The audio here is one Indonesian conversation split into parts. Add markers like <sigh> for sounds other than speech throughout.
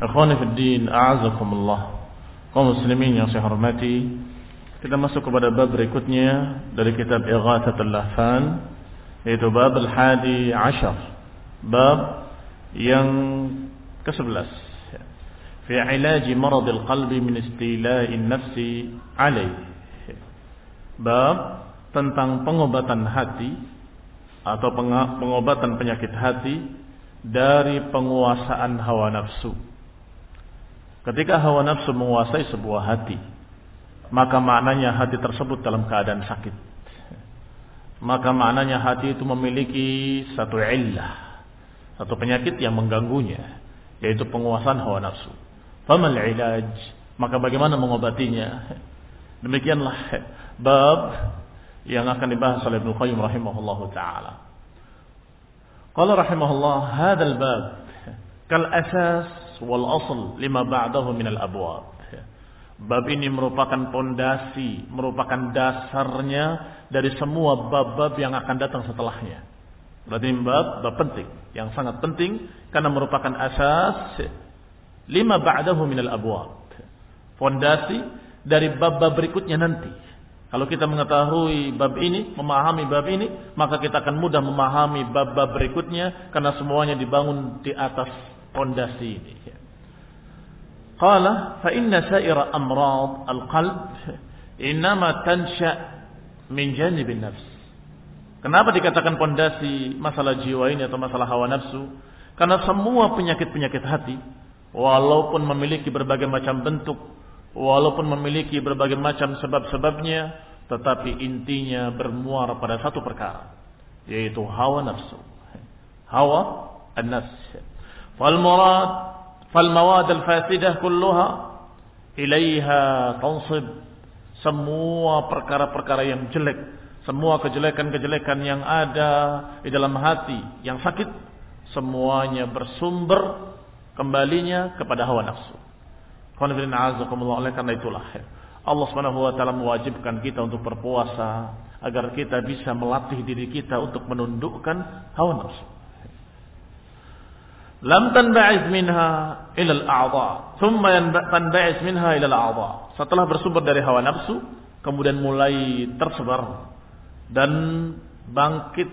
Ikhwani fi din, a'azakumullah. Kaum muslimin yang saya hormati, kita masuk kepada bab berikutnya dari kitab Ighathatul Lahfan, yaitu bab al-hadi ashar. Bab yang ke-11. Fi ilaji marad al-qalbi min istila'i nafsi alaih. Bab tentang pengobatan hati atau pengobatan penyakit hati dari penguasaan hawa nafsu Ketika hawa nafsu menguasai sebuah hati, maka maknanya hati tersebut dalam keadaan sakit. Maka maknanya hati itu memiliki satu illah, satu penyakit yang mengganggunya, yaitu penguasaan hawa nafsu. Famal ilaj, maka bagaimana mengobatinya? Demikianlah bab yang akan dibahas oleh Ibnu Qayyim rahimahullahu taala. Qala rahimahullah hadzal bab kal asas wal asl lima ba'dahu minal abwab. Bab ini merupakan pondasi, merupakan dasarnya dari semua bab-bab yang akan datang setelahnya. Berarti bab bab penting, yang sangat penting karena merupakan asas lima ba'dahu minal abwab. Pondasi dari bab-bab berikutnya nanti. Kalau kita mengetahui bab ini, memahami bab ini, maka kita akan mudah memahami bab-bab berikutnya karena semuanya dibangun di atas pondasi ini. Qala fa inna sa'ira amrad al-qalb innama tansha min janibin nafs. Kenapa dikatakan pondasi masalah jiwa ini atau masalah hawa nafsu? Karena semua penyakit-penyakit hati walaupun memiliki berbagai macam bentuk, walaupun memiliki berbagai macam sebab-sebabnya, tetapi intinya bermuara pada satu perkara, yaitu hawa nafsu. Hawa an-nafs. Mawad al fasidah kulluha ilaiha tansib semua perkara-perkara yang jelek, semua kejelekan-kejelekan yang ada di dalam hati yang sakit semuanya bersumber kembalinya kepada hawa nafsu. Oleh karena itulah Allah Subhanahu wa taala mewajibkan kita untuk berpuasa agar kita bisa melatih diri kita untuk menundukkan hawa nafsu lam tanba'iz minha ila al-a'dha thumma tanba'iz minha ila al-a'dha setelah bersumber dari hawa nafsu kemudian mulai tersebar dan bangkit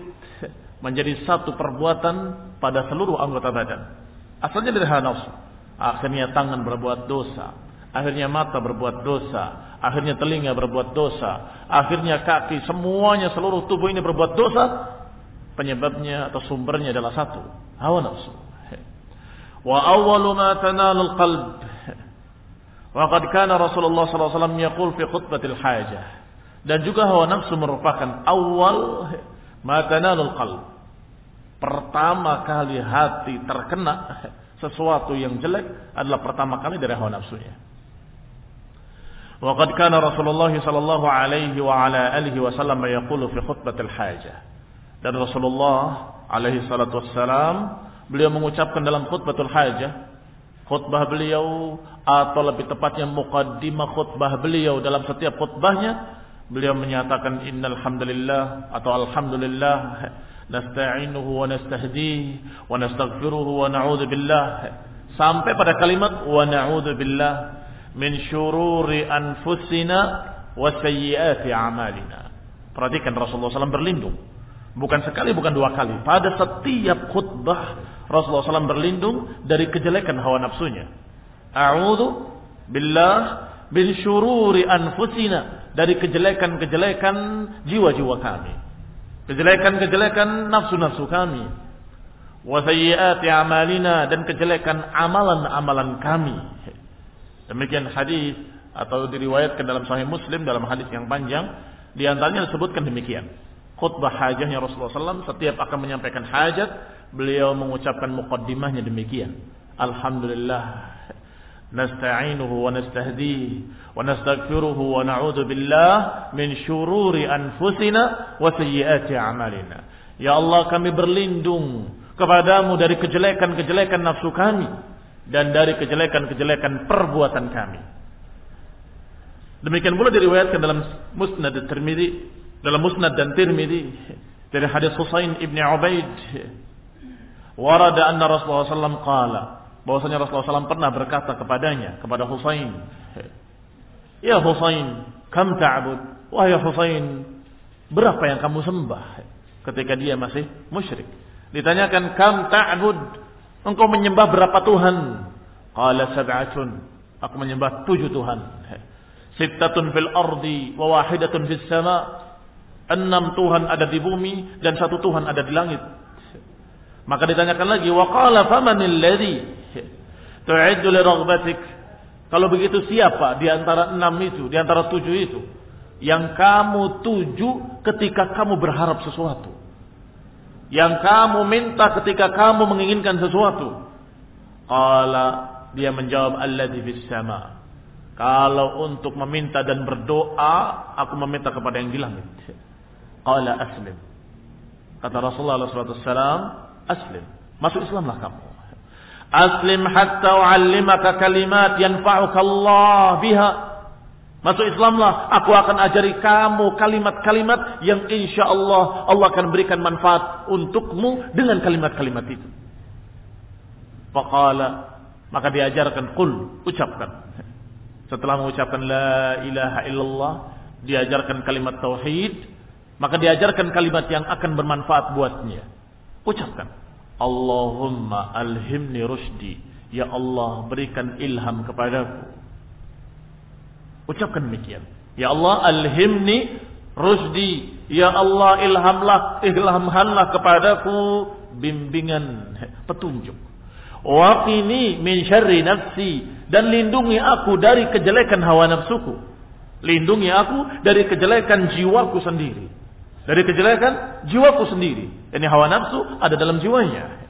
menjadi satu perbuatan pada seluruh anggota badan. Asalnya dari hawa nafsu. Akhirnya tangan berbuat dosa. Akhirnya mata berbuat dosa. Akhirnya telinga berbuat dosa. Akhirnya kaki semuanya seluruh tubuh ini berbuat dosa. Penyebabnya atau sumbernya adalah satu hawa nafsu وأول ما تنال القلب وقد كان رسول الله صلى الله عليه وسلم يقول في خطبة الحاجة dan juga hawa nafsu merupakan awal ma tanalul qalb pertama kali hati terkena sesuatu yang jelek adalah pertama kali dari hawa nafsunya وقد كان رسول الله صلى الله عليه وعلى آله وسلم يقول في خطبة الحاجة dan Rasulullah alaihi salatu wassalam beliau mengucapkan dalam khutbatul hajah khutbah beliau atau lebih tepatnya muqaddimah khutbah beliau dalam setiap khutbahnya beliau menyatakan innal hamdalillah atau alhamdulillah nasta'inuhu wa nastahdihi wa nastaghfiruhu wa na'udzu billah. Sampai pada kalimat wa na'udzu billah min syururi anfusina wa sayyiati a'malina. Perhatikan Rasulullah SAW berlindung bukan sekali bukan dua kali pada setiap khutbah Rasulullah SAW berlindung dari kejelekan hawa nafsunya. A'udhu billah bin syururi anfusina dari kejelekan-kejelekan jiwa-jiwa kami. Kejelekan-kejelekan nafsu-nafsu kami. Wa sayyiati amalina dan kejelekan amalan-amalan kami. Demikian hadis atau diriwayatkan dalam sahih Muslim dalam hadis yang panjang di antaranya disebutkan demikian. Khutbah hajahnya Rasulullah SAW setiap akan menyampaikan hajat beliau mengucapkan mukaddimahnya demikian. Alhamdulillah nastaghfiruhu wa na'udzu billah min syururi anfusina wa sayyiati a'malina. Ya Allah kami berlindung kepadamu dari kejelekan-kejelekan nafsu kami dan dari kejelekan-kejelekan perbuatan kami. Demikian pula diriwayatkan dalam Musnad Tirmizi, dalam Musnad dan Tirmizi dari hadis Husain ibn Ubaid Warada anna Rasulullah SAW qala bahwasanya Rasulullah SAW pernah berkata kepadanya kepada Husain Ya Husain kam ta'bud? Wahai Husain berapa yang kamu sembah ketika dia masih musyrik? Ditanyakan kam ta'bud? Engkau menyembah berapa Tuhan? Qala sab'atun. Aku menyembah tujuh Tuhan. Sittatun fil ardi wa wahidatun fis sama enam Tuhan ada di bumi dan satu Tuhan ada di langit maka ditanyakan lagi, wa qala famanil ladzi tu'iddu? Kalau begitu siapa di antara enam itu, di antara tujuh itu yang kamu tuju ketika kamu berharap sesuatu? Yang kamu minta ketika kamu menginginkan sesuatu? Qala dia menjawab alladzi fis sama. Kalau untuk meminta dan berdoa, aku meminta kepada yang di langit. Qala aslim. Kata Rasulullah SAW, Aslim. Masuk Islamlah kamu. Aslim hatta u'allimaka kalimat yanfa'uka Allah biha. Masuk Islamlah, aku akan ajari kamu kalimat-kalimat yang insya Allah Allah akan berikan manfaat untukmu dengan kalimat-kalimat itu. Faqala, maka diajarkan kul, ucapkan. Setelah mengucapkan la ilaha illallah, diajarkan kalimat tauhid, maka diajarkan kalimat yang akan bermanfaat buatnya. Ucapkan. Allahumma alhimni rusdi. Ya Allah berikan ilham kepadaku. Ucapkan demikian. Ya Allah alhimni rusdi. Ya Allah ilhamlah, ilhamkanlah kepadaku bimbingan petunjuk. Waqini min syarri nafsi dan lindungi aku dari kejelekan hawa nafsuku. Lindungi aku dari kejelekan jiwaku sendiri. Dari kejelekan jiwaku sendiri. Ini hawa nafsu ada dalam jiwanya.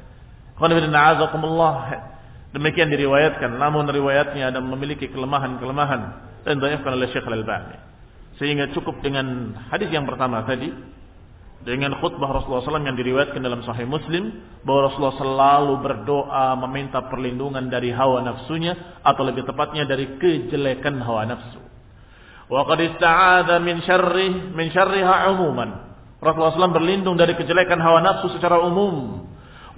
Demikian diriwayatkan. Namun riwayatnya ada memiliki kelemahan-kelemahan. Dan dayafkan oleh Syekh Al-Albani. Sehingga cukup dengan hadis yang pertama tadi. Dengan khutbah Rasulullah SAW yang diriwayatkan dalam Sahih Muslim. Bahwa Rasulullah selalu berdoa meminta perlindungan dari hawa nafsunya. Atau lebih tepatnya dari kejelekan hawa nafsu. Wa qad min syarrih min syarriha umuman. Rasulullah SAW berlindung dari kejelekan hawa nafsu secara umum.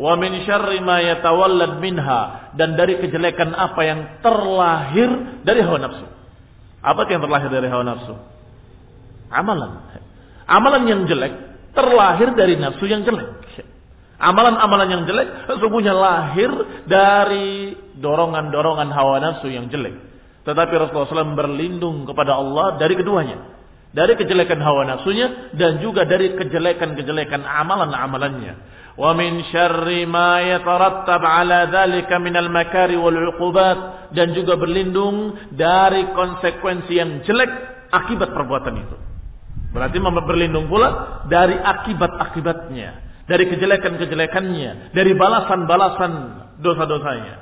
Wa min syarri ma yatawallad minha dan dari kejelekan apa yang terlahir dari hawa nafsu. Apa yang terlahir dari hawa nafsu? Amalan. Amalan yang jelek terlahir dari nafsu yang jelek. Amalan-amalan yang jelek sesungguhnya lahir dari dorongan-dorongan hawa nafsu yang jelek. Tetapi Rasulullah SAW berlindung kepada Allah dari keduanya. Dari kejelekan hawa nafsunya dan juga dari kejelekan-kejelekan amalan-amalannya. Wa min syarri ma yatarattab ala dhalika minal makari wal uqubat dan juga berlindung dari konsekuensi yang jelek akibat perbuatan itu. Berarti berlindung pula dari akibat-akibatnya, dari kejelekan-kejelekannya, dari balasan-balasan dosa-dosanya.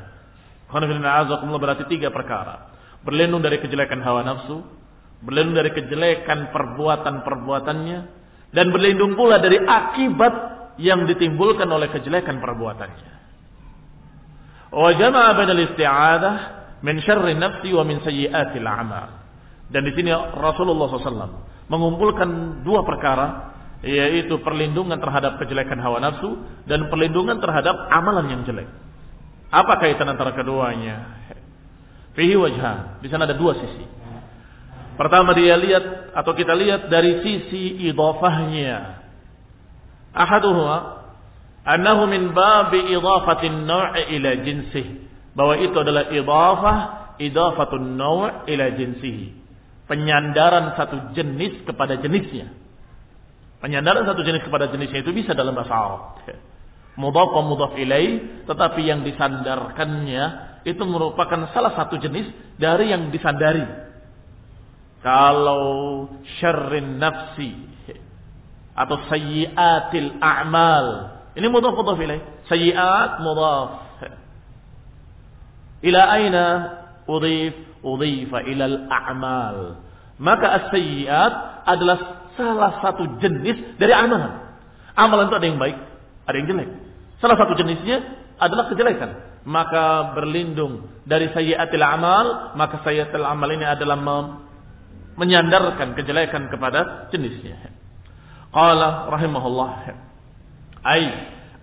Berarti tiga perkara. Berlindung dari kejelekan hawa nafsu, Berlindung dari kejelekan perbuatan-perbuatannya. Dan berlindung pula dari akibat yang ditimbulkan oleh kejelekan perbuatannya. Wa jama'a bainal isti'adah min syarri nafsi wa min sayyiatil a'mal. Dan di sini Rasulullah SAW mengumpulkan dua perkara yaitu perlindungan terhadap kejelekan hawa nafsu dan perlindungan terhadap amalan yang jelek. Apa kaitan antara keduanya? Fihi wajah. Di sana ada dua sisi. Pertama dia lihat atau kita lihat dari sisi idhafahnya. Ahaduhuma annahu min babi idhafatin naw' ila jinsih. Bahwa itu adalah idhafah idhafatun naw' ila jinsihi. Penyandaran satu jenis kepada jenisnya. Penyandaran satu jenis kepada jenisnya itu bisa dalam bahasa Arab. Mudhaf wa mudhaf ilaih, tetapi yang disandarkannya itu merupakan salah satu jenis dari yang disandari kalau syarrin nafsi atau sayyiatil a'mal. Ini mudhaf mudhaf ilaih. Sayyiat mudhaf. Ila aina udhif? Udhifa ila al-a'mal. Maka as-sayyiat adalah salah satu jenis dari amalan. Amalan itu ada yang baik, ada yang jelek. Salah satu jenisnya adalah kejelekan. Maka berlindung dari sayyiatil amal, maka sayyiatil amal ini adalah menyandarkan kejelekan kepada jenisnya. Qala rahimahullah. Ai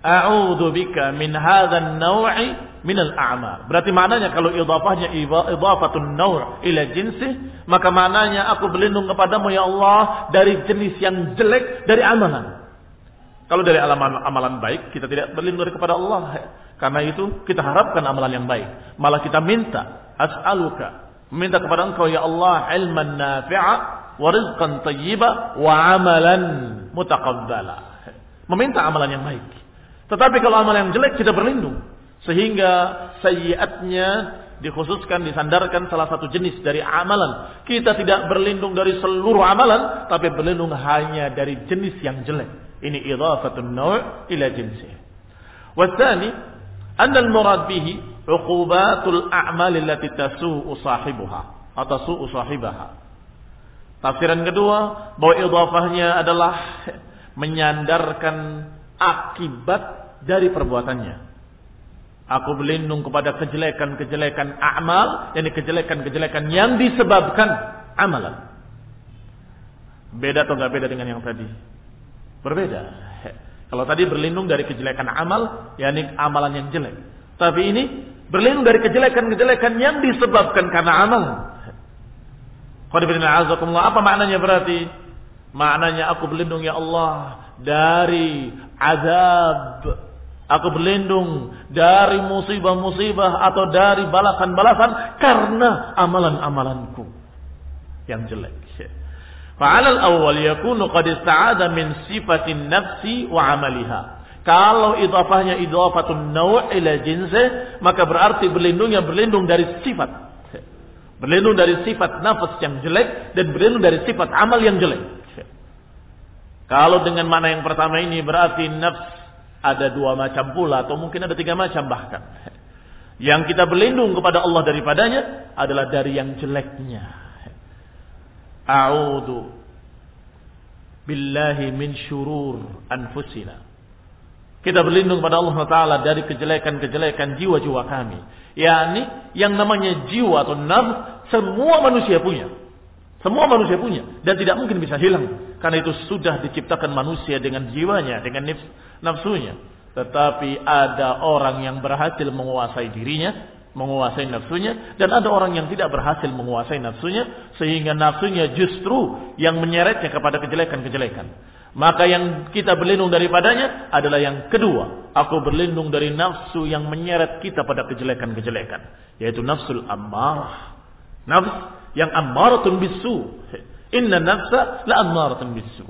a'udzu bika min hadzal naw'i minal a'mal. Berarti maknanya kalau idhafahnya idhafatun naw' ila jinsi, maka maknanya aku berlindung kepadamu ya Allah dari jenis yang jelek dari amalan. Kalau dari amalan, amalan baik, kita tidak berlindung kepada Allah. Karena itu kita harapkan amalan yang baik. Malah kita minta, as'aluka. Minta kepada engkau ya Allah ilman nafi'a wa rizqan tayyiba wa amalan mutaqabbala. Meminta amalan yang baik. Tetapi kalau amalan yang jelek kita berlindung. Sehingga sayyiatnya dikhususkan disandarkan salah satu jenis dari amalan. Kita tidak berlindung dari seluruh amalan, tapi berlindung hanya dari jenis yang jelek. Ini idhafatun naw' ila jinsi. Wasani, anna al-murad bihi uqubatul a'mal allati tasu'u sahibuha atau su'u sahibaha. Tafsiran kedua bahwa idhafahnya adalah menyandarkan akibat dari perbuatannya. Aku berlindung kepada kejelekan-kejelekan amal, yakni kejelekan-kejelekan yang disebabkan amalan. Beda atau enggak beda dengan yang tadi? Berbeda. Kalau tadi berlindung dari kejelekan amal, yakni amalan yang jelek. Tapi ini berlindung dari kejelekan-kejelekan yang disebabkan karena amal. Apa maknanya berarti? Maknanya aku berlindung ya Allah dari azab. Aku berlindung dari musibah-musibah atau dari balasan-balasan karena amalan-amalanku yang jelek. Fa'alal awal yakunu qad ista'ada min sifatin nafsi wa amaliha. Kalau idhafahnya idhafatun naw' ila jinsi, maka berarti berlindungnya berlindung dari sifat. Berlindung dari sifat nafas yang jelek dan berlindung dari sifat amal yang jelek. Kalau dengan mana yang pertama ini berarti nafs ada dua macam pula atau mungkin ada tiga macam bahkan. Yang kita berlindung kepada Allah daripadanya adalah dari yang jeleknya. A'udhu billahi min syurur anfusina. Kita berlindung pada Allah Taala dari kejelekan-kejelekan jiwa-jiwa kami. yakni yang namanya jiwa atau nafs semua manusia punya. Semua manusia punya dan tidak mungkin bisa hilang karena itu sudah diciptakan manusia dengan jiwanya, dengan nafsunya. Tetapi ada orang yang berhasil menguasai dirinya menguasai nafsunya dan ada orang yang tidak berhasil menguasai nafsunya sehingga nafsunya justru yang menyeretnya kepada kejelekan-kejelekan. Maka yang kita berlindung daripadanya adalah yang kedua. Aku berlindung dari nafsu yang menyeret kita pada kejelekan-kejelekan. Yaitu nafsul ammarah. Nafs yang ammaratun bisu. Inna nafsa la ammaratun bisu.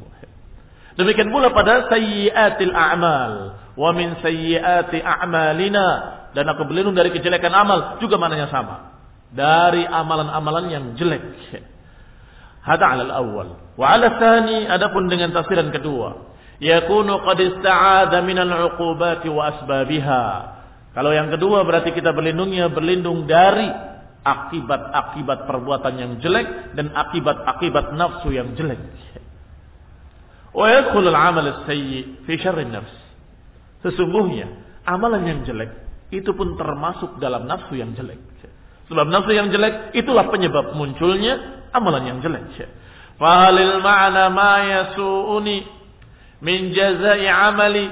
Demikian pula pada sayyiatil a'mal. Wa min sayyiati a'malina. Dan aku berlindung dari kejelekan amal juga mananya sama. Dari amalan-amalan yang jelek. Hada alal awal wa ala thani adapun dengan tafsiran kedua. Yakunu qad ista'adha minal uqubati wa asbabiha. Kalau yang kedua berarti kita berlindungnya berlindung dari akibat-akibat perbuatan yang jelek dan akibat-akibat nafsu yang jelek. Wa yadkhulu al-amal as-sayyi fi syarri nafs sesungguhnya amalan yang jelek itu pun termasuk dalam nafsu yang jelek. Sebab nafsu yang jelek itulah penyebab munculnya amalan yang jelek. Fahalil ma'na ma yasu'uni min jazai amali.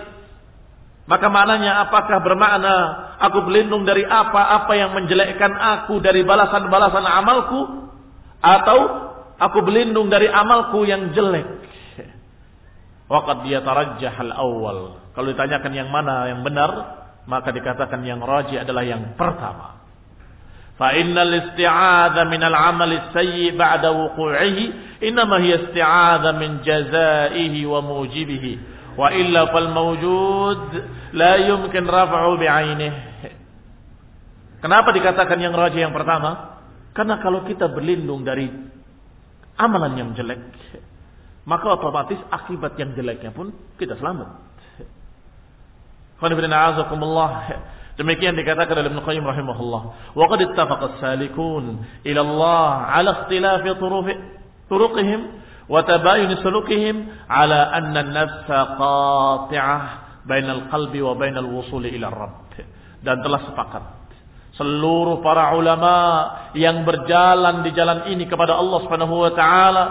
Maka maknanya apakah bermakna aku berlindung dari apa-apa yang menjelekkan aku dari balasan-balasan amalku atau aku berlindung dari amalku yang jelek. Waqad dia tarajjah al-awwal. Kalau ditanyakan yang mana yang benar, maka dikatakan yang raji adalah yang pertama. Fa innal isti'adha min al-amal as-sayyi ba'da wuqu'ihi inma hiya isti'adha min jazaihi wa mujibihi wa illa fal mawjud la yumkin raf'u bi'ainihi. Kenapa dikatakan yang raji yang pertama? Karena kalau kita berlindung dari amalan yang jelek, maka otomatis akibat yang jeleknya pun kita selamat. Demikian dikatakan oleh Ibn Qayyim rahimahullah. Wa qad ittafaqa as-salikun ila Allah ala ikhtilafi turuqihim wa tabayun sulukihim ala anna an-nafsa qati'ah bainal qalbi wa bainal wusuli ila Rabb. Dan telah sepakat seluruh para ulama yang berjalan di jalan ini kepada Allah Subhanahu wa taala,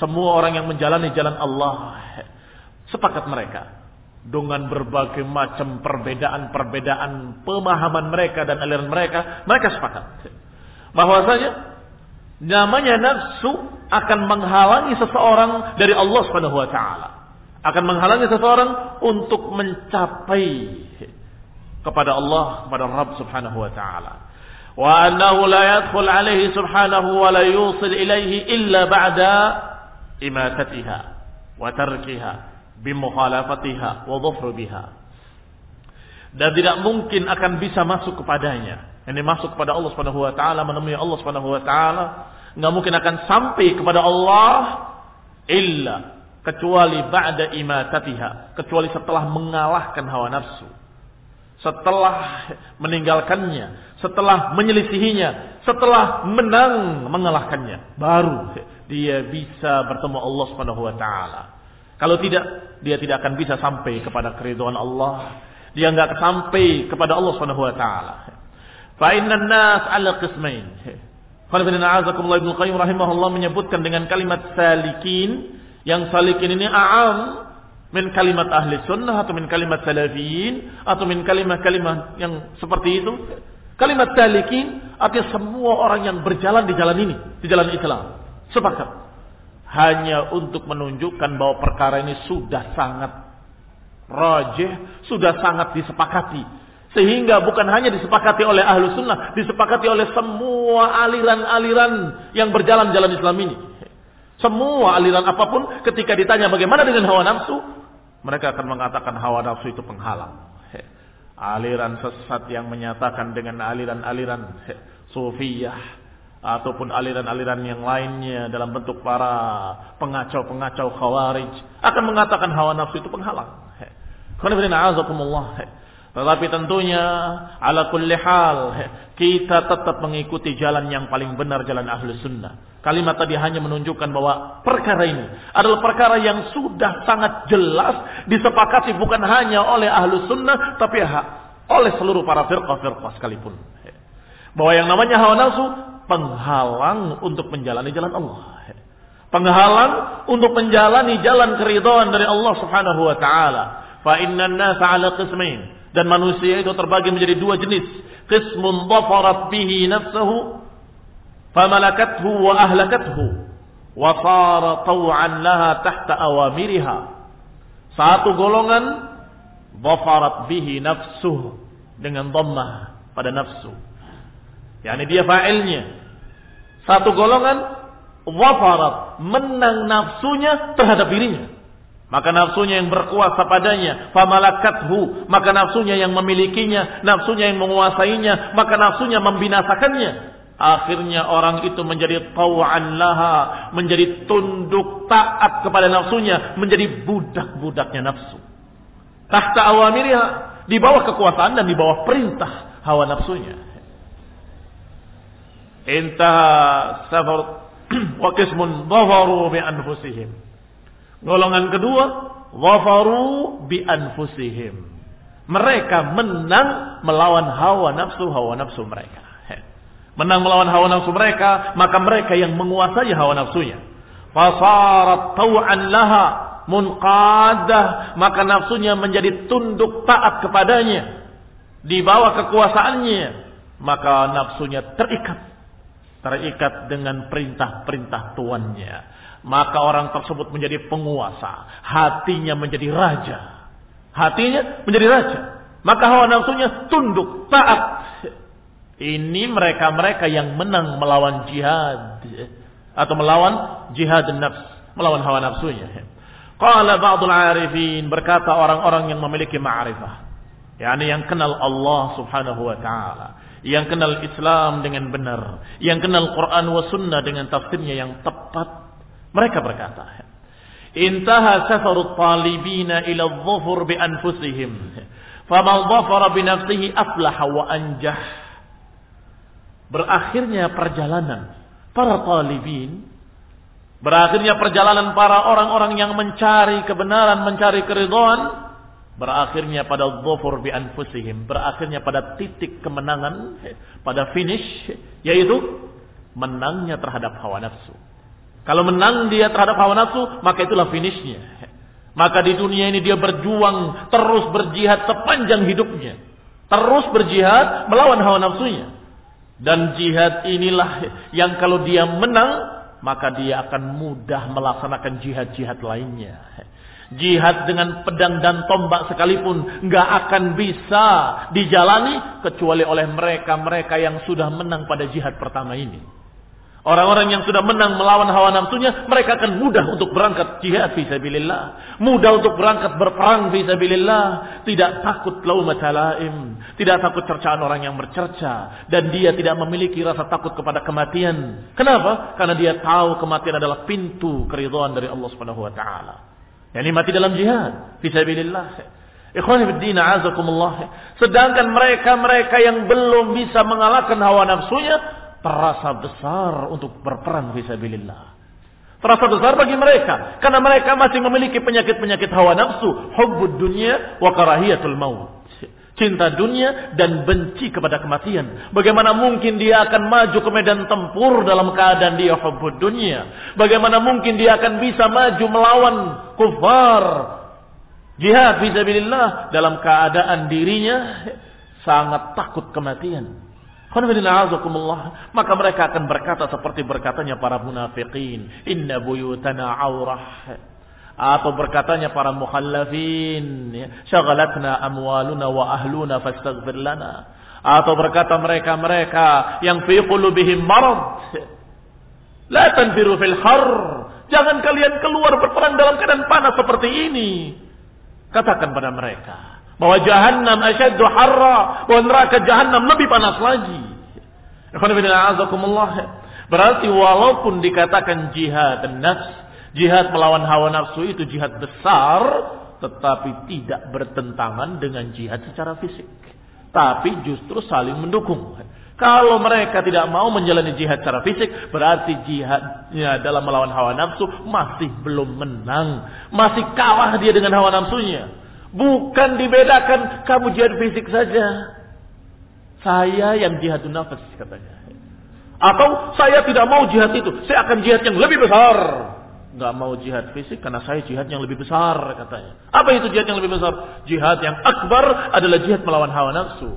semua orang yang menjalani jalan Allah sepakat mereka dengan berbagai macam perbedaan-perbedaan pemahaman mereka dan aliran mereka, mereka sepakat bahwasanya namanya nafsu akan menghalangi seseorang dari Allah Subhanahu wa taala. Akan menghalangi seseorang untuk mencapai kepada Allah, kepada Rabb Subhanahu wa taala. Wa annahu la yadkhul alaihi subhanahu wa la yusil ilaihi illa ba'da imatatiha wa tarkiha bimukhalafatiha wa. Dan tidak mungkin akan bisa masuk kepadanya. Ini masuk kepada Allah Subhanahu wa taala, menemui Allah Subhanahu wa taala, enggak mungkin akan sampai kepada Allah illa kecuali ba'da imatatiha, kecuali setelah mengalahkan hawa nafsu. Setelah meninggalkannya, setelah menyelisihinya, setelah menang mengalahkannya, baru dia bisa bertemu Allah Subhanahu wa taala. Kalau tidak, dia tidak akan bisa sampai kepada keridhaan Allah. Dia enggak sampai kepada Allah Subhanahu wa taala. Fa innan nas 'ala qismain. Ibnu Qayyim rahimahullah menyebutkan dengan kalimat salikin yang salikin ini a'am min kalimat ahli sunnah atau min kalimat salafiyin atau min kalimat-kalimat yang seperti itu. Kalimat salikin artinya semua orang yang berjalan di jalan ini, di jalan Islam. Sepakat hanya untuk menunjukkan bahwa perkara ini sudah sangat rajih, sudah sangat disepakati. Sehingga bukan hanya disepakati oleh ahlu sunnah, disepakati oleh semua aliran-aliran yang berjalan jalan Islam ini. Semua aliran apa pun ketika ditanya bagaimana dengan hawa nafsu, mereka akan mengatakan hawa nafsu itu penghalang. Aliran sesat yang menyatakan dengan aliran-aliran sufiyah, ataupun aliran-aliran yang lainnya dalam bentuk para pengacau-pengacau khawarij akan mengatakan hawa nafsu itu penghalang. Tetapi tentunya ala kulli hal kita tetap mengikuti jalan yang paling benar jalan ahli sunnah. Kalimat tadi hanya menunjukkan bahwa perkara ini adalah perkara yang sudah sangat jelas disepakati bukan hanya oleh ahli sunnah tapi oleh seluruh para firqah-firqah sekalipun. Bahwa yang namanya hawa nafsu penghalang untuk menjalani jalan Allah. Penghalang untuk menjalani jalan keridhaan dari Allah Subhanahu wa taala. Fa innan nasa 'ala qismain. Dan manusia itu terbagi menjadi dua jenis. Qismun dhafarat bihi nafsuhu famalakathu wa ahlakathu wa sara taw'an laha tahta awamiriha. Satu golongan dhafarat bihi nafsuhu dengan dhammah pada nafsu. Yani dia fa'ilnya satu golongan wafarat, menang nafsunya terhadap dirinya. Maka nafsunya yang berkuasa padanya, famalakathu, maka nafsunya yang memilikinya, nafsunya yang menguasainya, maka nafsunya membinasakannya. Akhirnya orang itu menjadi tawa'an laha, menjadi tunduk taat kepada nafsunya, menjadi budak-budaknya nafsu. Tahta awamiriha, di bawah kekuasaan dan di bawah perintah hawa nafsunya. Intaha safar wa qismun dhafaru bi anfusihim. Golongan kedua, dhafaru bi anfusihim. Mereka menang melawan hawa nafsu hawa nafsu mereka. Menang melawan hawa nafsu mereka, maka mereka yang menguasai hawa nafsunya. Fasarat taw'an laha munqadah, maka nafsunya menjadi tunduk taat kepadanya. Di bawah kekuasaannya, maka nafsunya terikat terikat dengan perintah-perintah tuannya. Maka orang tersebut menjadi penguasa. Hatinya menjadi raja. Hatinya menjadi raja. Maka hawa nafsunya tunduk, taat. Ini mereka-mereka yang menang melawan jihad. Atau melawan jihad nafs. Melawan hawa nafsunya. Qala ba'dul arifin. Berkata orang-orang yang memiliki ma'rifah. Yani yang kenal Allah subhanahu wa ta'ala yang kenal Islam dengan benar, yang kenal Quran wa sunnah dengan tafsirnya yang tepat. Mereka berkata, Intaha safarut talibina ila dhufur bi anfusihim. Famal dhafara bi nafsihi aflaha wa anjah. Berakhirnya perjalanan para talibin Berakhirnya perjalanan para orang-orang yang mencari kebenaran, mencari keridhaan berakhirnya pada dhufur bi anfusihim, berakhirnya pada titik kemenangan, pada finish yaitu menangnya terhadap hawa nafsu. Kalau menang dia terhadap hawa nafsu, maka itulah finishnya. Maka di dunia ini dia berjuang terus berjihad sepanjang hidupnya. Terus berjihad melawan hawa nafsunya. Dan jihad inilah yang kalau dia menang, maka dia akan mudah melaksanakan jihad-jihad lainnya. Jihad dengan pedang dan tombak sekalipun nggak akan bisa dijalani kecuali oleh mereka-mereka yang sudah menang pada jihad pertama ini. Orang-orang yang sudah menang melawan hawa nafsunya, mereka akan mudah untuk berangkat jihad fisabilillah. Mudah untuk berangkat berperang fisabilillah. Tidak takut laumat laim. Tidak takut cercaan orang yang bercerca. Dan dia tidak memiliki rasa takut kepada kematian. Kenapa? Karena dia tahu kematian adalah pintu keridhaan dari Allah Subhanahu wa taala. Yani mati dalam jihad fisabilillah. Ikhwan fillah azakumullah. Sedangkan mereka-mereka yang belum bisa mengalahkan hawa nafsunya, terasa besar untuk berperang fisabilillah. Terasa besar bagi mereka karena mereka masih memiliki penyakit-penyakit hawa nafsu, hubbud dunya wa karahiyatul maut. Cinta dunia dan benci kepada kematian. Bagaimana mungkin dia akan maju ke medan tempur dalam keadaan dia hubbud dunia? Bagaimana mungkin dia akan bisa maju melawan kufar? Jihad fisabilillah dalam keadaan dirinya sangat takut kematian. Maka mereka akan berkata seperti berkatanya para munafikin. Inna buyutana aurah. Atau berkatanya para mukhallafin. Syagalatna amwaluna wa ahluna fastaghfir lana. Atau berkata mereka-mereka yang fi qulubihim marad. La tanfiru fil har. Jangan kalian keluar berperang dalam keadaan panas seperti ini. Katakan pada mereka bahwa jahannam asyaddu harra, bahwa neraka jahannam lebih panas lagi. Berarti walaupun dikatakan jihad nafs, jihad melawan hawa nafsu itu jihad besar, tetapi tidak bertentangan dengan jihad secara fisik. Tapi justru saling mendukung. Kalau mereka tidak mau menjalani jihad secara fisik, berarti jihadnya dalam melawan hawa nafsu masih belum menang. Masih kalah dia dengan hawa nafsunya. Bukan dibedakan kamu jihad fisik saja. Saya yang jihadun nafas katanya. Atau saya tidak mau jihad itu. Saya akan jihad yang lebih besar. Gak mau jihad fisik karena saya jihad yang lebih besar katanya. Apa itu jihad yang lebih besar? Jihad yang akbar adalah jihad melawan hawa nafsu.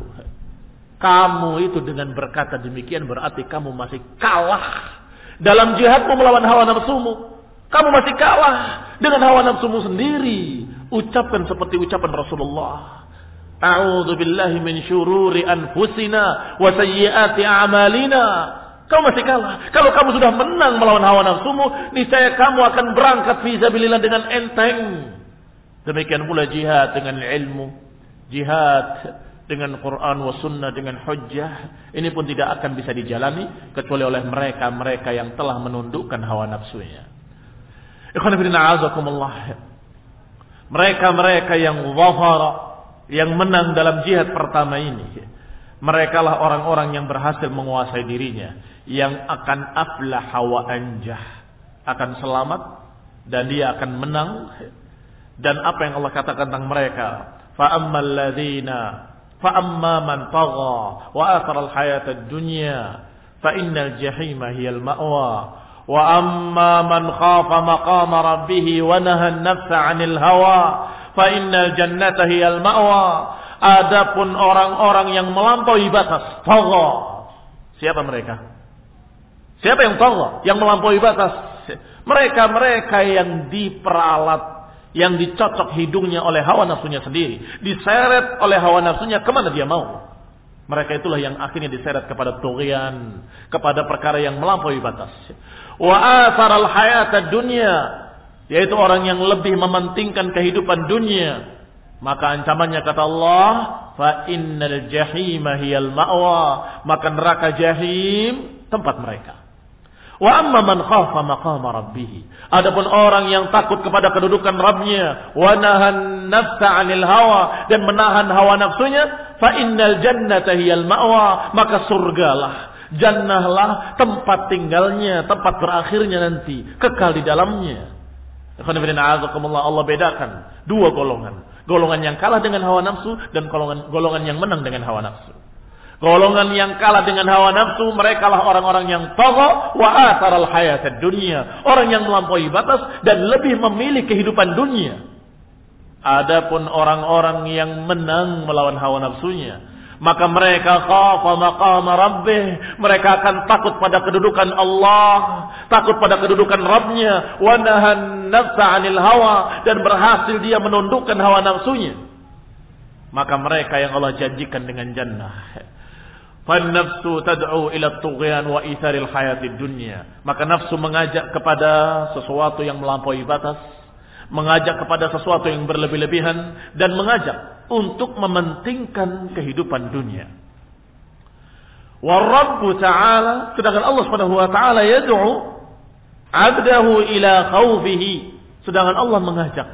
Kamu itu dengan berkata demikian berarti kamu masih kalah. Dalam jihadmu melawan hawa nafsumu. Kamu masih kalah dengan hawa nafsumu sendiri. Ucapkan seperti ucapan Rasulullah. A'udzu billahi min syururi anfusina wa a'malina. Kamu masih kalah. Kalau kamu sudah menang melawan hawa nafsumu, niscaya kamu akan berangkat fisabilillah dengan enteng. Demikian pula jihad dengan ilmu, jihad dengan Quran wa sunnah dengan hujjah ini pun tidak akan bisa dijalani kecuali oleh mereka-mereka yang telah menundukkan hawa nafsunya. Ikhwan mereka-mereka yang zahara, yang menang dalam jihad pertama ini Mereka lah orang-orang yang berhasil menguasai dirinya. Yang akan aflah wa anjah. Akan selamat. Dan dia akan menang. Dan apa yang Allah katakan tentang mereka. فَأَمَّا الَّذِينَ فَأَمَّا مَنْ طَغَى وَآثَرَ الْحَيَاةَ الدُّنْيَا فَإِنَّ الْجَحِيمَ هِيَ الْمَأْوَى وأما من خاف مقام ربه ونهى النفس عن الهوى فإن الجنة هي المأوى Adapun orang-orang yang melampaui batas, tagha. Siapa mereka? Siapa yang tagha? Yang melampaui batas. Mereka-mereka yang diperalat, yang dicocok hidungnya oleh hawa nafsunya sendiri, diseret oleh hawa nafsunya ke mana dia mau. Mereka itulah yang akhirnya diseret kepada tughyan, kepada perkara yang melampaui batas wa al hayata dunya yaitu orang yang lebih mementingkan kehidupan dunia maka ancamannya kata Allah fa innal jahima hiyal ma'wa maka neraka jahim tempat mereka wa amma man khafa maqama rabbih adapun orang yang takut kepada kedudukan Rabbnya wa nahan nafsa 'anil hawa dan menahan hawa nafsunya fa innal jannata hiyal ma'wa maka surgalah Jannahlah tempat tinggalnya, tempat berakhirnya nanti, kekal di dalamnya. Allah bedakan dua golongan. Golongan yang kalah dengan hawa nafsu dan golongan, golongan yang menang dengan hawa nafsu. Golongan yang kalah dengan hawa nafsu, mereka lah orang-orang yang tagha wa al hayat dunia. Orang yang melampaui batas dan lebih memilih kehidupan dunia. Adapun orang-orang yang menang melawan hawa nafsunya, maka mereka khafa maqama rabbih, mereka akan takut pada kedudukan Allah, takut pada kedudukan Rabbnya, wa nahan nafsa 'anil hawa dan berhasil dia menundukkan hawa nafsunya. Maka mereka yang Allah janjikan dengan jannah. Fannafsu tad'u ila tughyan wa itharil hayatid dunya. Maka nafsu mengajak kepada sesuatu yang melampaui batas, mengajak kepada sesuatu yang berlebih-lebihan dan mengajak untuk mementingkan kehidupan dunia. Warabbu ta'ala sedangkan Allah Subhanahu wa taala yad'u 'abdahu ila khawfihi sedangkan Allah mengajak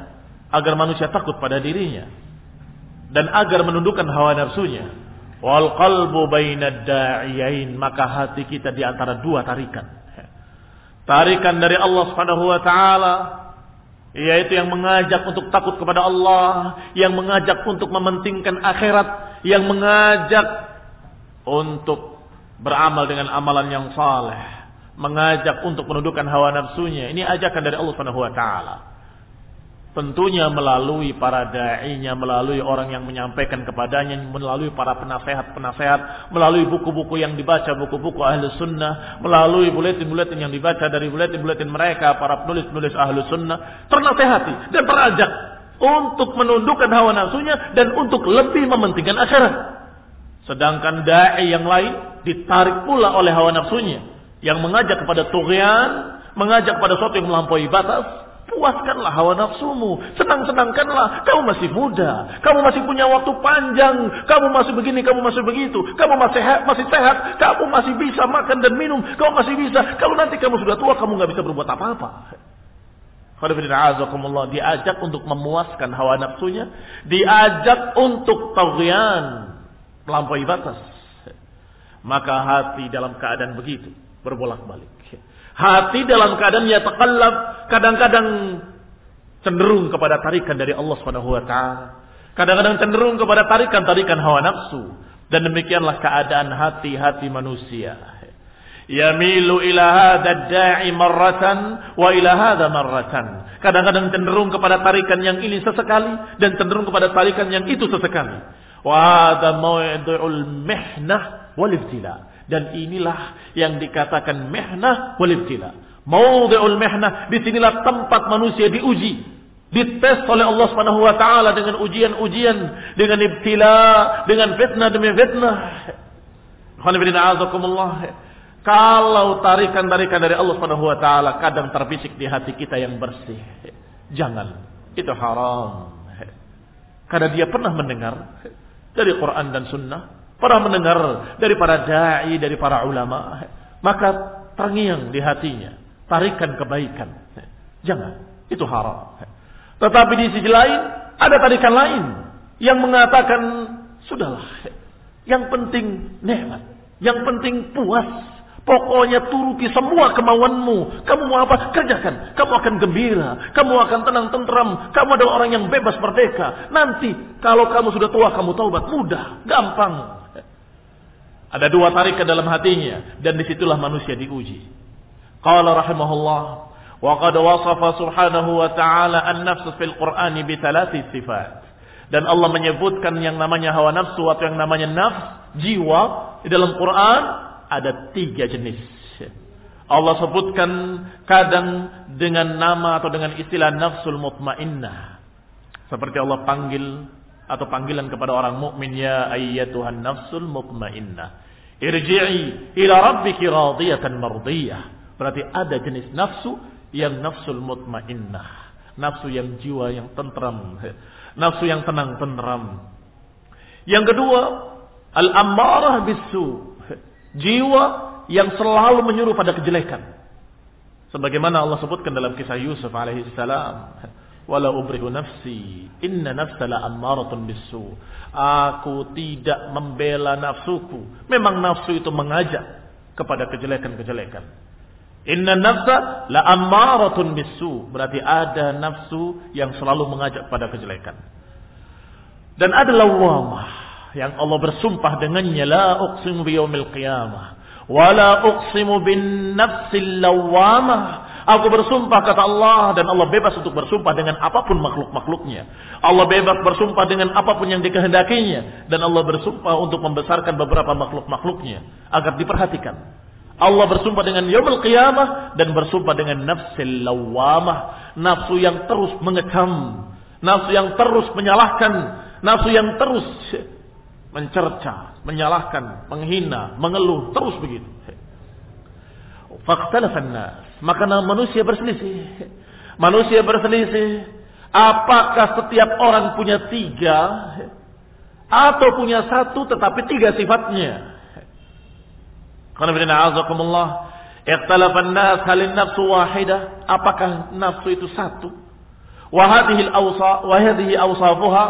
agar manusia takut pada dirinya dan agar menundukkan hawa nafsunya. Wal qalbu bainad da'iyain maka hati kita di antara dua tarikan. Tarikan dari Allah Subhanahu wa taala yaitu yang mengajak untuk takut kepada Allah, yang mengajak untuk mementingkan akhirat, yang mengajak untuk beramal dengan amalan yang saleh, mengajak untuk menundukkan hawa nafsunya. Ini ajakan dari Allah Subhanahu. Tentunya melalui para da'inya, melalui orang yang menyampaikan kepadanya, melalui para penasehat-penasehat, melalui buku-buku yang dibaca, buku-buku ahli sunnah, melalui buletin-buletin yang dibaca dari buletin-buletin mereka, para penulis-penulis ahli sunnah, ternasehati dan terajak untuk menundukkan hawa nafsunya dan untuk lebih mementingkan akhirat. Sedangkan da'i yang lain ditarik pula oleh hawa nafsunya, yang mengajak kepada tughyan, mengajak pada sesuatu yang melampaui batas, Puaskanlah hawa nafsumu. Senang-senangkanlah. Kamu masih muda. Kamu masih punya waktu panjang. Kamu masih begini, kamu masih begitu. Kamu masih sehat, masih sehat. Kamu masih bisa makan dan minum. Kamu masih bisa. Kalau nanti kamu sudah tua, kamu nggak bisa berbuat apa-apa. Diajak untuk memuaskan hawa nafsunya. Diajak untuk tawian. Melampaui batas. Maka hati dalam keadaan begitu. Berbolak-balik. Hati dalam keadaan ya takallab kadang-kadang cenderung kepada tarikan dari Allah Subhanahu wa taala. Kadang-kadang cenderung kepada tarikan-tarikan hawa nafsu. Dan demikianlah keadaan hati-hati manusia. Yamilu ila hadha da'i marratan wa ila hadha marratan. Kadang-kadang cenderung kepada tarikan yang ini sesekali dan cenderung kepada tarikan yang itu sesekali. Wa hadha mawdu'ul mihnah wal ibtila. Dan inilah yang dikatakan mihnah wal ibtila. Mawdi'ul mihnah, di sinilah tempat manusia diuji. Dites oleh Allah Subhanahu wa taala dengan ujian-ujian, dengan ibtila, dengan fitnah demi fitnah. Kalau tarikan-tarikan dari Allah Subhanahu wa taala kadang terbisik di hati kita yang bersih. Jangan, itu haram. Karena dia pernah mendengar dari Quran dan Sunnah pernah mendengar dari para dai, dari para ulama, maka terngiang di hatinya, tarikan kebaikan. Jangan, itu haram. Tetapi di sisi lain ada tarikan lain yang mengatakan sudahlah, yang penting nikmat, yang penting puas. Pokoknya turuti semua kemauanmu. Kamu mau apa? Kerjakan. Kamu akan gembira. Kamu akan tenang tentram. Kamu adalah orang yang bebas merdeka. Nanti kalau kamu sudah tua kamu taubat mudah, gampang. Ada dua tarikan dalam hatinya dan di situlah manusia diuji. Qala rahimahullah wa qad wasafa subhanahu wa ta'ala an-nafs fil Qur'an bi thalathi sifat. Dan Allah menyebutkan yang namanya hawa nafsu atau yang namanya nafs, jiwa di dalam Quran ada tiga jenis. Allah sebutkan kadang dengan nama atau dengan istilah nafsul mutmainnah. Seperti Allah panggil atau panggilan kepada orang mukmin ya ayyatuhan nafsul mutmainnah. Irji'i ila rabbiki radiyatan mardiyah. Berarti ada jenis nafsu yang nafsul mutmainnah. Nafsu yang jiwa yang tentram. Nafsu yang tenang tentram. Yang kedua, al-ammarah bisu. Jiwa yang selalu menyuruh pada kejelekan. Sebagaimana Allah sebutkan dalam kisah Yusuf alaihi salam wala ubrihu nafsi. Inna nafsa la ammaratun bisu. Aku tidak membela nafsuku. Memang nafsu itu mengajak kepada kejelekan-kejelekan. Inna nafsa la ammaratun bisu. Berarti ada nafsu yang selalu mengajak pada kejelekan. Dan ada lawamah yang Allah bersumpah dengannya. La uqsimu biyaumil qiyamah. Wala uqsimu bin nafsil lawamah Aku bersumpah kata Allah dan Allah bebas untuk bersumpah dengan apa pun makhluk-makhluknya. Allah bebas bersumpah dengan apa pun yang dikehendakinya dan Allah bersumpah untuk membesarkan beberapa makhluk-makhluknya agar diperhatikan. Allah bersumpah dengan yaumul qiyamah dan bersumpah dengan nafsil lawamah, nafsu yang terus mengekam, nafsu yang terus menyalahkan, nafsu yang terus mencerca, menyalahkan, menghina, mengeluh, terus begitu. Faktalafan nas. Maka manusia berselisih. Manusia berselisih. Apakah setiap orang punya tiga atau punya satu tetapi tiga sifatnya? Karena bina azakumullah. Ikhtalafan nas halin nafsu wahidah. Apakah nafsu itu satu? Wahadihi awsa, wahadihi awsafuha.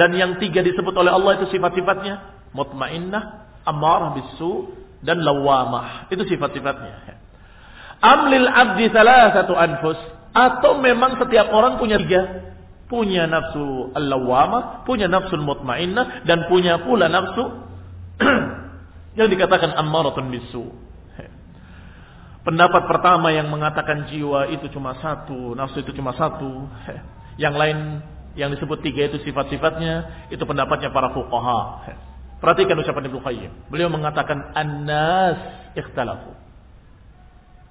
Dan yang tiga disebut oleh Allah itu sifat-sifatnya. Mutmainnah, amarah bisu, dan lawamah. Itu sifat-sifatnya. Amlil abdi salah satu anfus. Atau memang setiap orang punya tiga. Punya nafsu al-lawamah, punya nafsu mutmainnah, dan punya pula nafsu <clears throat> yang dikatakan ammaratun bisu. Pendapat pertama yang mengatakan jiwa itu cuma satu, nafsu itu cuma satu. Yang lain yang disebut tiga itu sifat-sifatnya, itu pendapatnya para fuqaha. Perhatikan ucapan Ibnu Qayyim. Beliau mengatakan an-nas ikhtalafu.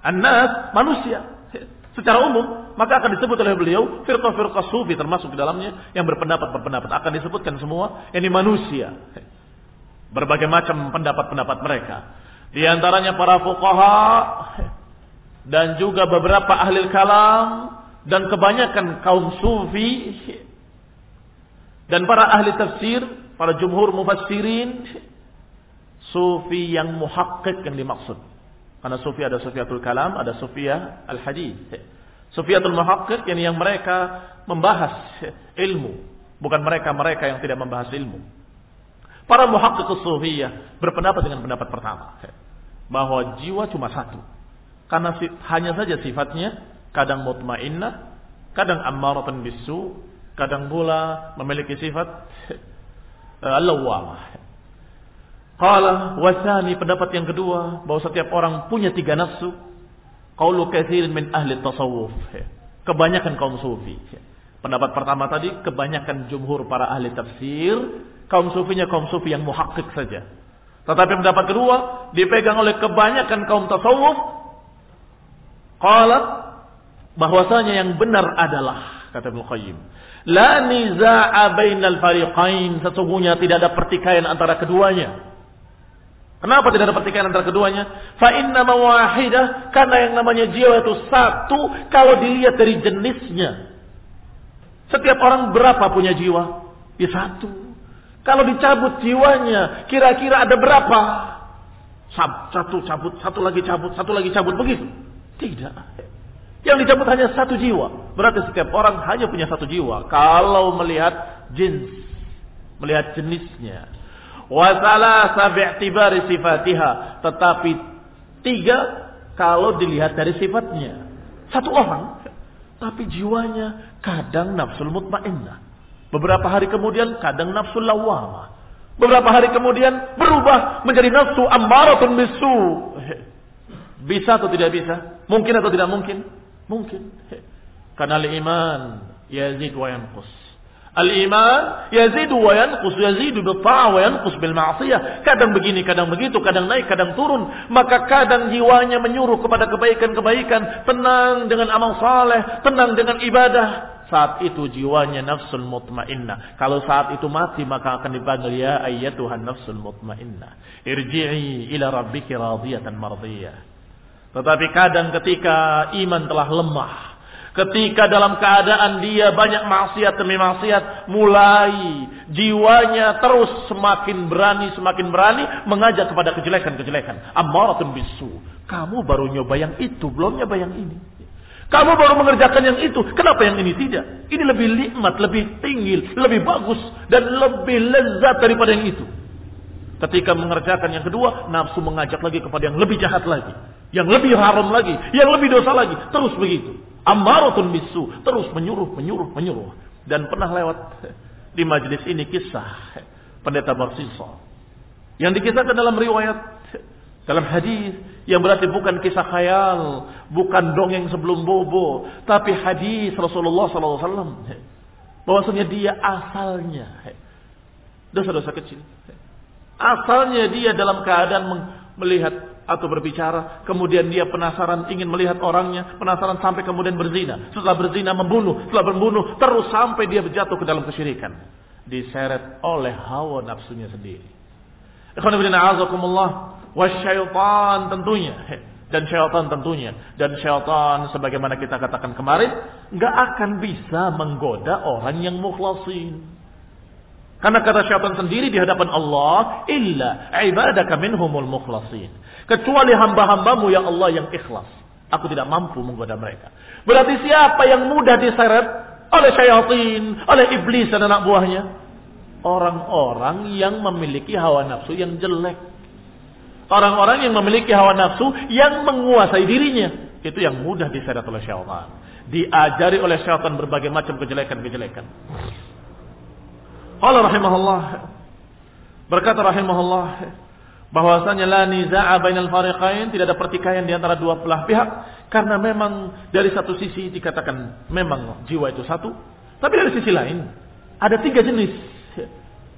An-nas manusia secara umum maka akan disebut oleh beliau firqah-firqah sufi termasuk di dalamnya yang berpendapat-berpendapat akan disebutkan semua ini manusia. Berbagai macam pendapat-pendapat mereka. Di antaranya para fuqaha dan juga beberapa ahli kalam dan kebanyakan kaum sufi dan para ahli tafsir, para jumhur mufassirin sufi yang muhakkik yang dimaksud. Karena sufi ada sufiatul kalam, ada sufia al-hadis. Sufiatul muhakkik yang yang mereka membahas ilmu, bukan mereka-mereka yang tidak membahas ilmu. Para muhakkik sufiyah berpendapat dengan pendapat pertama bahwa jiwa cuma satu. Karena hanya saja sifatnya kadang mutmainnah, kadang ammaratan bisu, kadang pula memiliki sifat uh, al-lawwamah. Qala wasani pendapat yang kedua bahwa setiap orang punya tiga nafsu. Qaulu katsirin min ahli tasawuf. Kebanyakan kaum sufi. Pendapat pertama tadi kebanyakan jumhur para ahli tafsir, kaum sufinya kaum sufi yang muhakkik saja. Tetapi pendapat kedua dipegang oleh kebanyakan kaum tasawuf. Qala bahwasanya yang benar adalah kata Ibnu Qayyim, la niza'a bainal fariqain, sesungguhnya tidak ada pertikaian antara keduanya. Kenapa tidak ada pertikaian antara keduanya? Fa inna mawahidah karena yang namanya jiwa itu satu kalau dilihat dari jenisnya. Setiap orang berapa punya jiwa? Ya satu. Kalau dicabut jiwanya, kira-kira ada berapa? Satu cabut, satu lagi cabut, satu lagi cabut begitu. Tidak. Yang dicabut hanya satu jiwa. Berarti setiap orang hanya punya satu jiwa. Kalau melihat jenis, melihat jenisnya. Wasalah bi'tibari sifatiha. Tetapi tiga kalau dilihat dari sifatnya. Satu orang. Tapi jiwanya kadang nafsul mutmainnah. Beberapa hari kemudian kadang nafsul lawamah. Beberapa hari kemudian berubah menjadi nafsu ammaratun bisu. Bisa atau tidak bisa? Mungkin atau tidak mungkin? Mungkin. Karena iman yazid wa yanqus. Al-iman yazidu wa yanqus, yazidu bil ta'ah wa yanqus bil ma'siyah. Kadang begini, kadang begitu, kadang naik, kadang turun. Maka kadang jiwanya menyuruh kepada kebaikan-kebaikan, tenang dengan amal saleh, tenang dengan ibadah. Saat itu jiwanya nafsul mutmainnah. Kalau saat itu mati maka akan dipanggil ya ayyatuhan nafsul mutmainnah. Irji'i ila rabbiki radiyatan mardiyah. Tetapi kadang ketika iman telah lemah, Ketika dalam keadaan dia banyak maksiat demi maksiat, mulai jiwanya terus semakin berani, semakin berani mengajak kepada kejelekan-kejelekan. Ammaratun bisu. Kamu baru nyoba yang itu, belum nyoba yang ini. Kamu baru mengerjakan yang itu, kenapa yang ini tidak? Ini lebih nikmat, lebih tinggi, lebih bagus, dan lebih lezat daripada yang itu. Ketika mengerjakan yang kedua, nafsu mengajak lagi kepada yang lebih jahat lagi. Yang lebih haram lagi, yang lebih dosa lagi. Terus begitu. Ammaratun bisu. Terus menyuruh, menyuruh, menyuruh. Dan pernah lewat di majelis ini kisah pendeta Barsiso. Yang dikisahkan dalam riwayat Dalam hadis yang berarti bukan kisah khayal, bukan dongeng sebelum bobo, tapi hadis Rasulullah SAW. Bahwasanya dia asalnya dosa-dosa kecil. Asalnya dia dalam keadaan melihat atau berbicara, kemudian dia penasaran ingin melihat orangnya, penasaran sampai kemudian berzina. Setelah berzina membunuh, setelah membunuh terus sampai dia berjatuh ke dalam kesyirikan. Diseret oleh hawa nafsunya sendiri. Wasyaitan tentunya dan syaitan tentunya dan syaitan sebagaimana kita katakan kemarin nggak akan bisa menggoda orang yang mukhlasin karena kata syaitan sendiri di hadapan Allah illa ibadaka minhumul mukhlasin kecuali hamba-hambamu ya Allah yang ikhlas aku tidak mampu menggoda mereka berarti siapa yang mudah diseret oleh syaitan oleh iblis dan anak buahnya orang-orang yang memiliki hawa nafsu yang jelek Orang-orang yang memiliki hawa nafsu yang menguasai dirinya. Itu yang mudah diseret oleh syaitan. Diajari oleh syaitan berbagai macam kejelekan-kejelekan. Allah rahimahullah. Berkata rahimahullah. Bahwasanya la niza'a bainal fariqain. Tidak ada pertikaian di antara dua belah pihak. Karena memang dari satu sisi dikatakan memang jiwa itu satu. Tapi dari sisi lain. Ada tiga jenis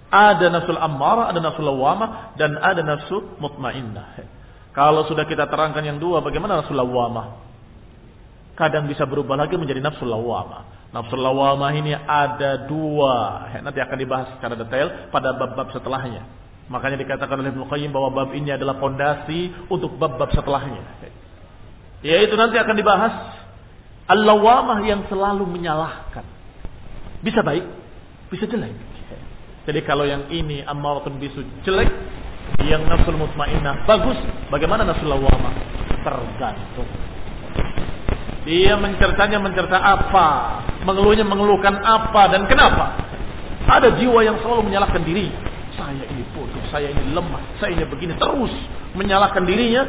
ada nafsul ammar, ada nafsul lawamah, dan ada nafsu mutmainnah. Kalau sudah kita terangkan yang dua, bagaimana nafsul lawamah? Kadang bisa berubah lagi menjadi nafsul lawamah. Nafsul lawamah ini ada dua. Nanti akan dibahas secara detail pada bab-bab setelahnya. Makanya dikatakan oleh Ibnu bahwa bab ini adalah pondasi untuk bab-bab setelahnya. Yaitu nanti akan dibahas al-lawamah yang selalu menyalahkan. Bisa baik, bisa jelek. Jadi kalau yang ini ammaratun bisu jelek, yang nafsul mutmainnah bagus, bagaimana nafsul lawamah? Tergantung. Dia mencertanya mencerta apa, mengeluhnya mengeluhkan apa dan kenapa. Ada jiwa yang selalu menyalahkan diri. Saya ini bodoh, saya ini lemah, saya ini begini terus menyalahkan dirinya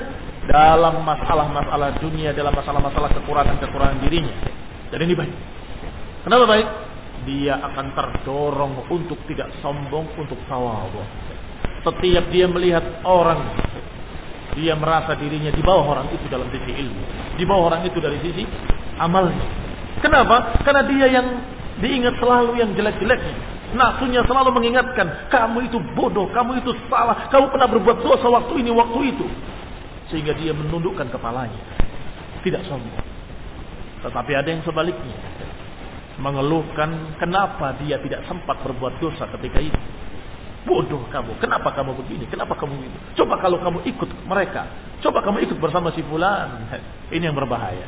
dalam masalah-masalah dunia, dalam masalah-masalah kekurangan-kekurangan dirinya. Dan ini baik. Kenapa baik? dia akan terdorong untuk tidak sombong, untuk tawadhu. Setiap dia melihat orang, dia merasa dirinya di bawah orang itu dalam sisi ilmu, di bawah orang itu dari sisi amalnya. Kenapa? Karena dia yang diingat selalu yang jelek-jeleknya. Nafsunya selalu mengingatkan, kamu itu bodoh, kamu itu salah, kamu pernah berbuat dosa waktu ini, waktu itu. Sehingga dia menundukkan kepalanya. Tidak sombong. Tetapi ada yang sebaliknya mengeluhkan kenapa dia tidak sempat berbuat dosa ketika itu. Bodoh kamu, kenapa kamu begini, kenapa kamu begini. Coba kalau kamu ikut mereka, coba kamu ikut bersama si fulan. <laughs> Ini yang berbahaya.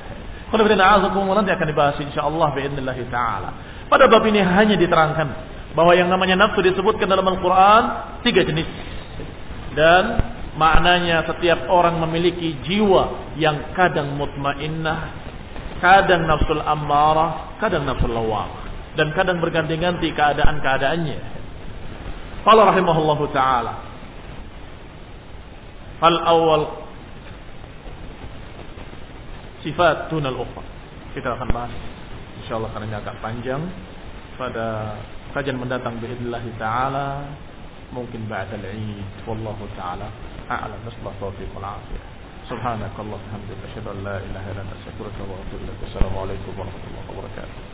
Kalau nanti akan dibahas insyaallah biidznillah taala. Pada bab ini hanya diterangkan bahwa yang namanya nafsu disebutkan dalam Al-Qur'an tiga jenis. Dan maknanya setiap orang memiliki jiwa yang kadang mutmainnah, kadang nafsul ammarah, kadang nafsul lawamah dan kadang berganti-ganti keadaan-keadaannya. Qala rahimahullahu taala. Fal awal sifat tunal ukhra. Kita akan bahas insyaallah karena agak panjang pada kajian mendatang باذنillah taala mungkin ba'da al-Eid wallahu taala a'lam nasallahu taufiq wal afiyah سبحانك اللهم وبحمدك أشهد أن لا إله إلا أنت أستغفرك وأتوب إليك والسلام عليكم ورحمة الله وبركاته